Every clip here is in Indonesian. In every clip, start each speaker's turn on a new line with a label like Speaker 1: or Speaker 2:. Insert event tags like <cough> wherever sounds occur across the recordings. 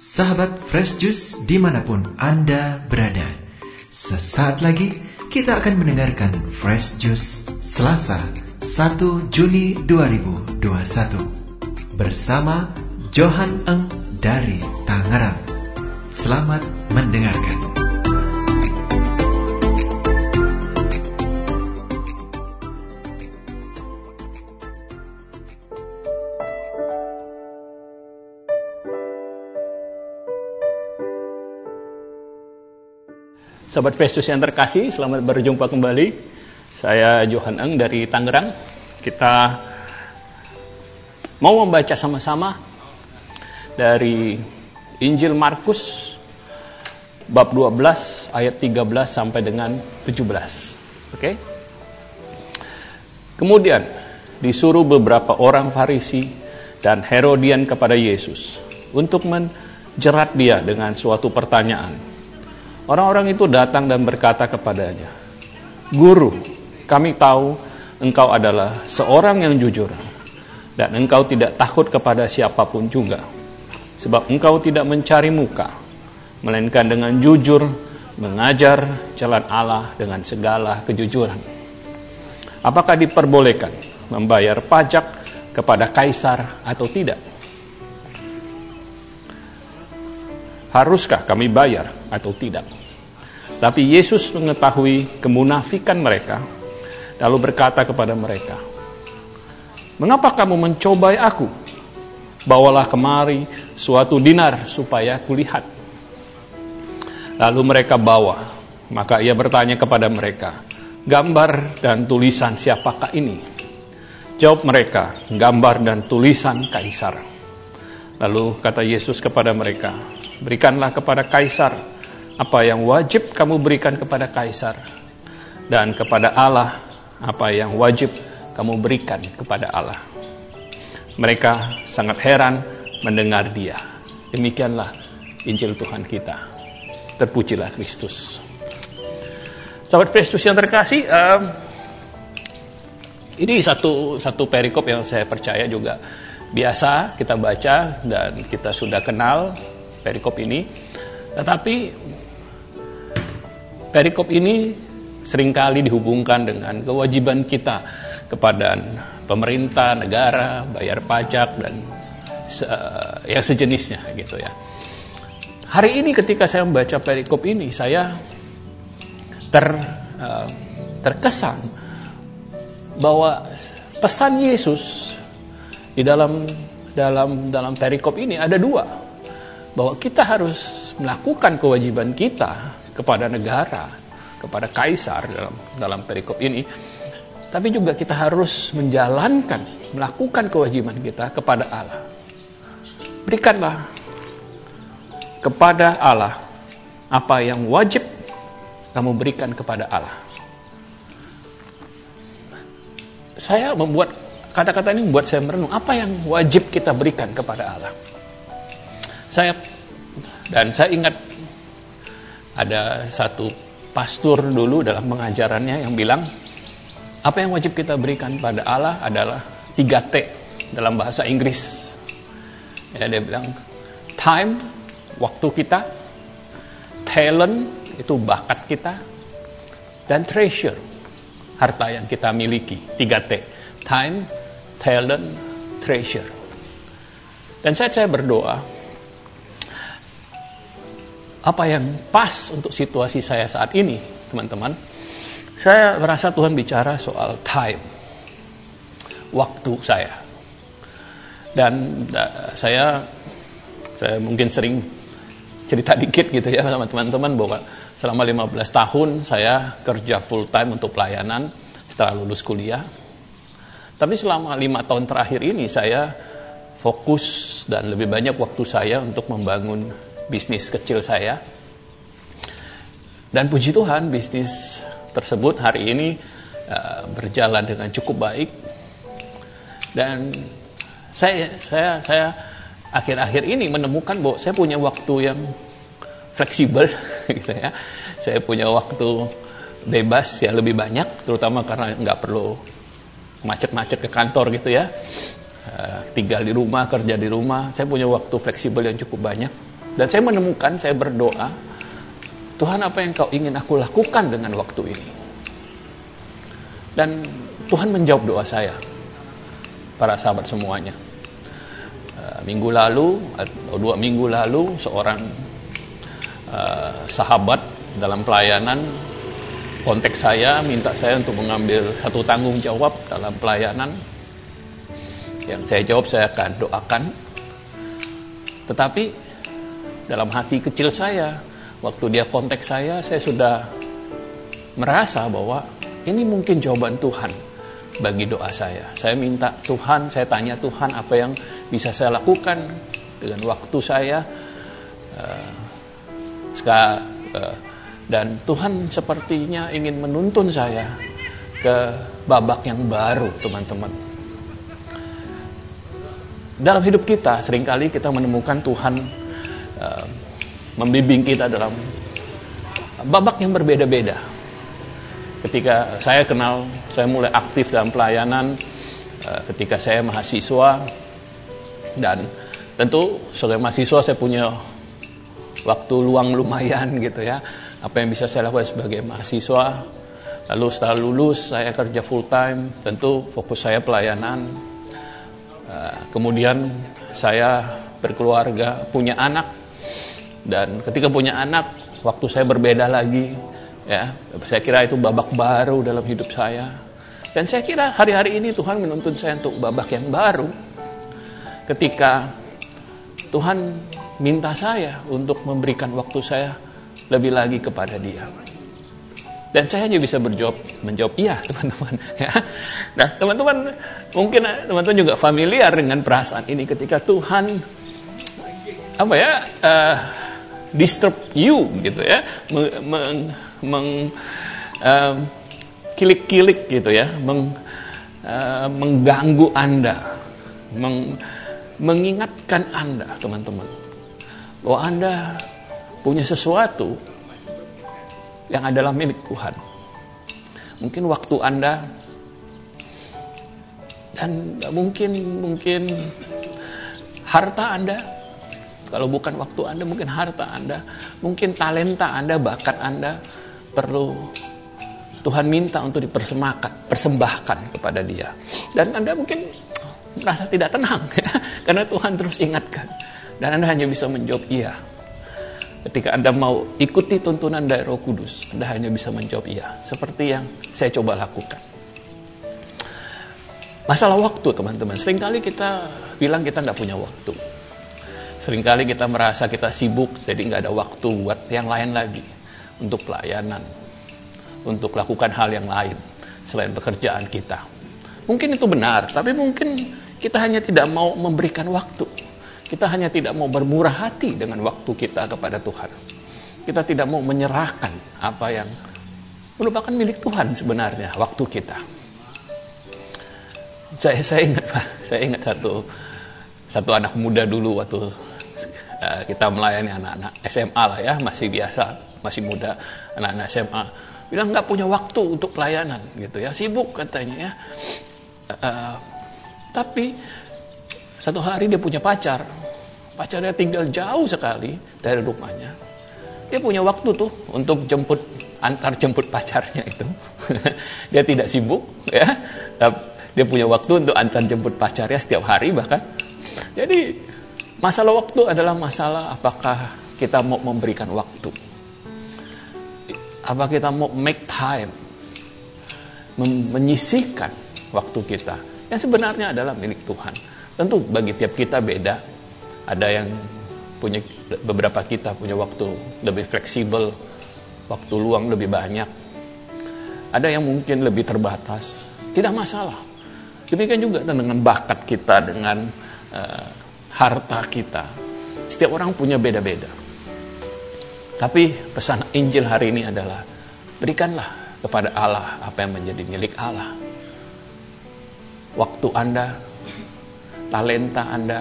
Speaker 1: Sahabat Fresh Juice di mana pun Anda berada. Sesaat lagi kita akan mendengarkan Fresh Juice Selasa 1 Juni 2021 Bersama Johan Eng dari Tangerang. Selamat mendengarkan
Speaker 2: Sahabat Festus yang terkasih, selamat berjumpa kembali. Saya Johan Eng dari Tangerang. Kita mau membaca sama-sama dari Injil Markus bab 12 ayat 13 sampai dengan 17. Oke. Kemudian disuruh beberapa orang Farisi dan Herodian kepada Yesus untuk menjerat dia dengan suatu pertanyaan Orang-orang itu datang dan berkata kepadanya, Guru, kami tahu engkau adalah seorang yang jujur, dan engkau tidak takut kepada siapa pun juga, sebab engkau tidak mencari muka, melainkan dengan jujur mengajar jalan Allah dengan segala kejujuran. Apakah diperbolehkan membayar pajak kepada kaisar atau tidak? Haruskah kami bayar atau tidak? Tapi Yesus mengetahui kemunafikan mereka, lalu berkata kepada mereka, Mengapa kamu mencobai aku? Bawalah kemari suatu dinar supaya kulihat. Lalu mereka bawa, maka ia bertanya kepada mereka, Gambar dan tulisan siapakah ini? Jawab mereka, gambar dan tulisan kaisar. Lalu kata Yesus kepada mereka, Berikanlah kepada kaisar apa yang wajib kamu berikan kepada kaisar dan kepada Allah apa yang wajib kamu berikan kepada Allah. Mereka sangat heran mendengar dia. Demikianlah Injil Tuhan kita. Terpujilah Kristus. Sahabat Kristus yang terkasih, um, ini satu satu perikop yang saya percaya juga biasa kita baca dan kita sudah kenal perikop ini. Tetapi Perikop ini sering kali dihubungkan dengan kewajiban kita kepada pemerintah, negara, bayar pajak dan yang sejenisnya gitu ya. Hari ini ketika saya membaca perikop ini saya ter uh, terkesan bahwa pesan Yesus di dalam dalam dalam perikop ini ada dua bahwa kita harus melakukan kewajiban kita kepada negara, kepada kaisar dalam dalam perikop ini. Tapi juga kita harus menjalankan, melakukan kewajiban kita kepada Allah. Berikanlah kepada Allah apa yang wajib kamu berikan kepada Allah. Saya membuat kata-kata ini membuat saya merenung apa yang wajib kita berikan kepada Allah. Saya dan saya ingat ada satu pastor dulu dalam pengajarannya yang bilang apa yang wajib kita berikan pada Allah adalah 3T dalam bahasa Inggris. Ya, dia bilang time, waktu kita, talent, itu bakat kita, dan treasure, harta yang kita miliki. 3T, time, talent, treasure. Dan saya, saya berdoa, apa yang pas untuk situasi saya saat ini, teman-teman. Saya merasa Tuhan bicara soal time, waktu saya. Dan uh, saya saya mungkin sering cerita dikit gitu ya sama teman-teman bahwa selama 15 tahun saya kerja full time untuk pelayanan setelah lulus kuliah. Tapi selama lima tahun terakhir ini saya fokus dan lebih banyak waktu saya untuk membangun bisnis kecil saya. Dan puji Tuhan, bisnis tersebut hari ini uh, berjalan dengan cukup baik. Dan saya saya saya akhir-akhir ini menemukan bahwa saya punya waktu yang fleksibel <laughs> gitu ya. Saya punya waktu bebas ya lebih banyak terutama karena nggak perlu macet-macet ke kantor gitu ya. Uh, tinggal di rumah, kerja di rumah, saya punya waktu fleksibel yang cukup banyak Dan saya menemukan, saya berdoa, Tuhan apa yang kau ingin aku lakukan dengan waktu ini? Dan Tuhan menjawab doa saya, para sahabat semuanya. Uh, minggu lalu, atau dua minggu lalu, seorang uh, sahabat dalam pelayanan konteks saya, minta saya untuk mengambil satu tanggung jawab dalam pelayanan. Yang saya jawab saya akan doakan. Tetapi dalam hati kecil saya, waktu dia konteks saya, saya sudah merasa bahwa ini mungkin jawaban Tuhan bagi doa saya. Saya minta Tuhan, saya tanya Tuhan apa yang bisa saya lakukan dengan waktu saya. Uh, uh, dan Tuhan sepertinya ingin menuntun saya ke babak yang baru, teman-teman. Dalam hidup kita, sering kali kita menemukan Tuhan membimbing kita dalam babak yang berbeda-beda. Ketika saya kenal, saya mulai aktif dalam pelayanan, uh, ketika saya mahasiswa, dan tentu sebagai mahasiswa saya punya waktu luang lumayan <laughs> gitu ya apa yang bisa saya lakukan sebagai mahasiswa. Lalu setelah lulus saya kerja full time, tentu fokus saya pelayanan. Uh, kemudian saya berkeluarga, punya anak. Dan ketika punya anak, waktu saya berbeda lagi. Ya, saya kira itu babak baru dalam hidup saya. Dan saya kira hari-hari ini Tuhan menuntun saya untuk babak yang baru. Ketika Tuhan minta saya untuk memberikan waktu saya lebih lagi kepada dia. Dan saya hanya bisa berjawab, menjawab iya <laughs> teman-teman. Ya. Nah teman-teman mungkin teman-teman juga familiar dengan perasaan ini ketika Tuhan apa ya uh, disturb you gitu ya, meng, meng uh, kilik-kilik gitu ya, meng, uh, mengganggu anda, meng, mengingatkan anda teman-teman. Bahwa anda punya sesuatu yang adalah milik Tuhan. Mungkin waktu Anda dan mungkin mungkin harta Anda kalau bukan waktu Anda mungkin harta Anda, mungkin talenta Anda, bakat Anda perlu Tuhan minta untuk dipersembahkan, persembahkan kepada Dia. Dan Anda mungkin merasa tidak tenang <laughs> ya, karena Tuhan terus ingatkan. Dan Anda hanya bisa menjawab iya. Ketika Anda mau ikuti tuntunan dari Roh Kudus, Anda hanya bisa menjawab iya, seperti yang saya coba lakukan. Masalah waktu, teman-teman. Seringkali kita bilang kita nggak punya waktu. Seringkali kita merasa kita sibuk, jadi nggak ada waktu buat yang lain lagi. Untuk pelayanan, untuk lakukan hal yang lain selain pekerjaan kita. Mungkin itu benar, tapi mungkin kita hanya tidak mau memberikan waktu kita hanya tidak mau bermurah hati dengan waktu kita kepada Tuhan. Kita tidak mau menyerahkan apa yang merupakan milik Tuhan sebenarnya, waktu kita. Saya saya ingat Pak, saya ingat satu satu anak muda dulu waktu uh, kita melayani anak-anak SMA lah ya, masih biasa, masih muda, anak-anak SMA bilang nggak punya waktu untuk pelayanan gitu ya, sibuk katanya ya. Uh, tapi satu hari dia punya pacar, Pacarnya tinggal jauh sekali dari rumahnya. Dia punya waktu tuh untuk jemput antar jemput pacarnya itu. <laughs> dia tidak sibuk ya. Dia punya waktu untuk antar jemput pacarnya setiap hari bahkan. Jadi masalah waktu adalah masalah apakah kita mau memberikan waktu. Apa kita mau make time menyisihkan waktu kita yang sebenarnya adalah milik Tuhan. Tentu bagi tiap kita beda, ada yang punya beberapa kita punya waktu lebih fleksibel, waktu luang lebih banyak. Ada yang mungkin lebih terbatas, tidak masalah. Demikian juga dengan bakat kita, dengan uh, harta kita. Setiap orang punya beda-beda. Tapi pesan Injil hari ini adalah berikanlah kepada Allah apa yang menjadi milik Allah. Waktu Anda, talenta Anda,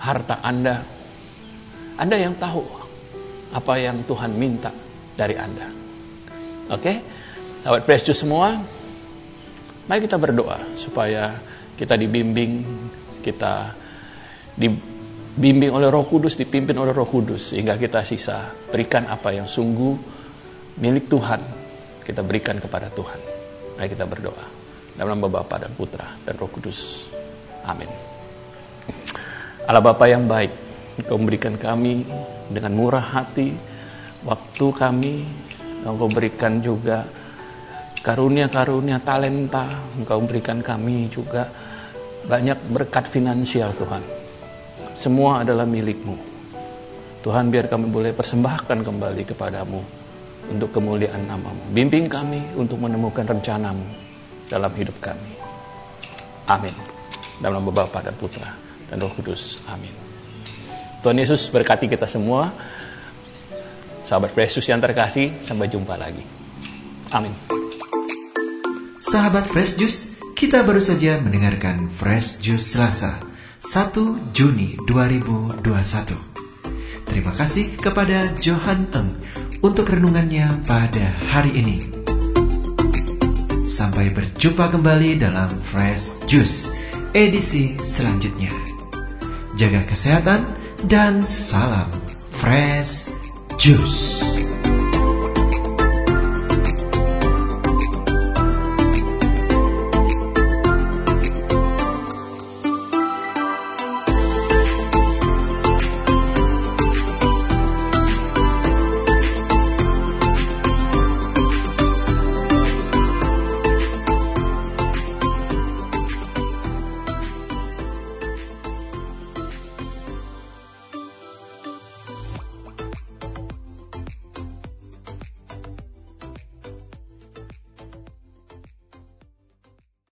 Speaker 2: harta Anda. Anda yang tahu apa yang Tuhan minta dari Anda. Oke? Sahabat Fresh Juice semua, mari kita berdoa supaya kita dibimbing, kita dibimbing oleh Roh Kudus, dipimpin oleh Roh Kudus sehingga kita sisa berikan apa yang sungguh milik Tuhan. Kita berikan kepada Tuhan. Mari kita berdoa. Dalam nama Bapa dan Putra dan Roh Kudus. Amin. Allah Bapa yang baik, Engkau memberikan kami dengan murah hati waktu kami, Engkau berikan juga karunia-karunia talenta, Engkau berikan kami juga banyak berkat finansial Tuhan. Semua adalah milikmu. Tuhan biar kami boleh persembahkan kembali kepadamu untuk kemuliaan namamu. Bimbing kami untuk menemukan rencanamu dalam hidup kami. Amin. Dalam nama Bapa dan Putra dan Roh Kudus. Amin. Tuhan Yesus berkati kita semua. Sahabat Yesus yang terkasih, sampai jumpa lagi. Amin.
Speaker 1: Sahabat Fresh Juice, kita baru saja mendengarkan Fresh Juice Selasa 1 Juni 2021. Terima kasih kepada Johan Eng untuk renungannya pada hari ini. Sampai berjumpa kembali dalam Fresh Juice edisi selanjutnya. Jaga kesehatan dan salam Fresh Juice.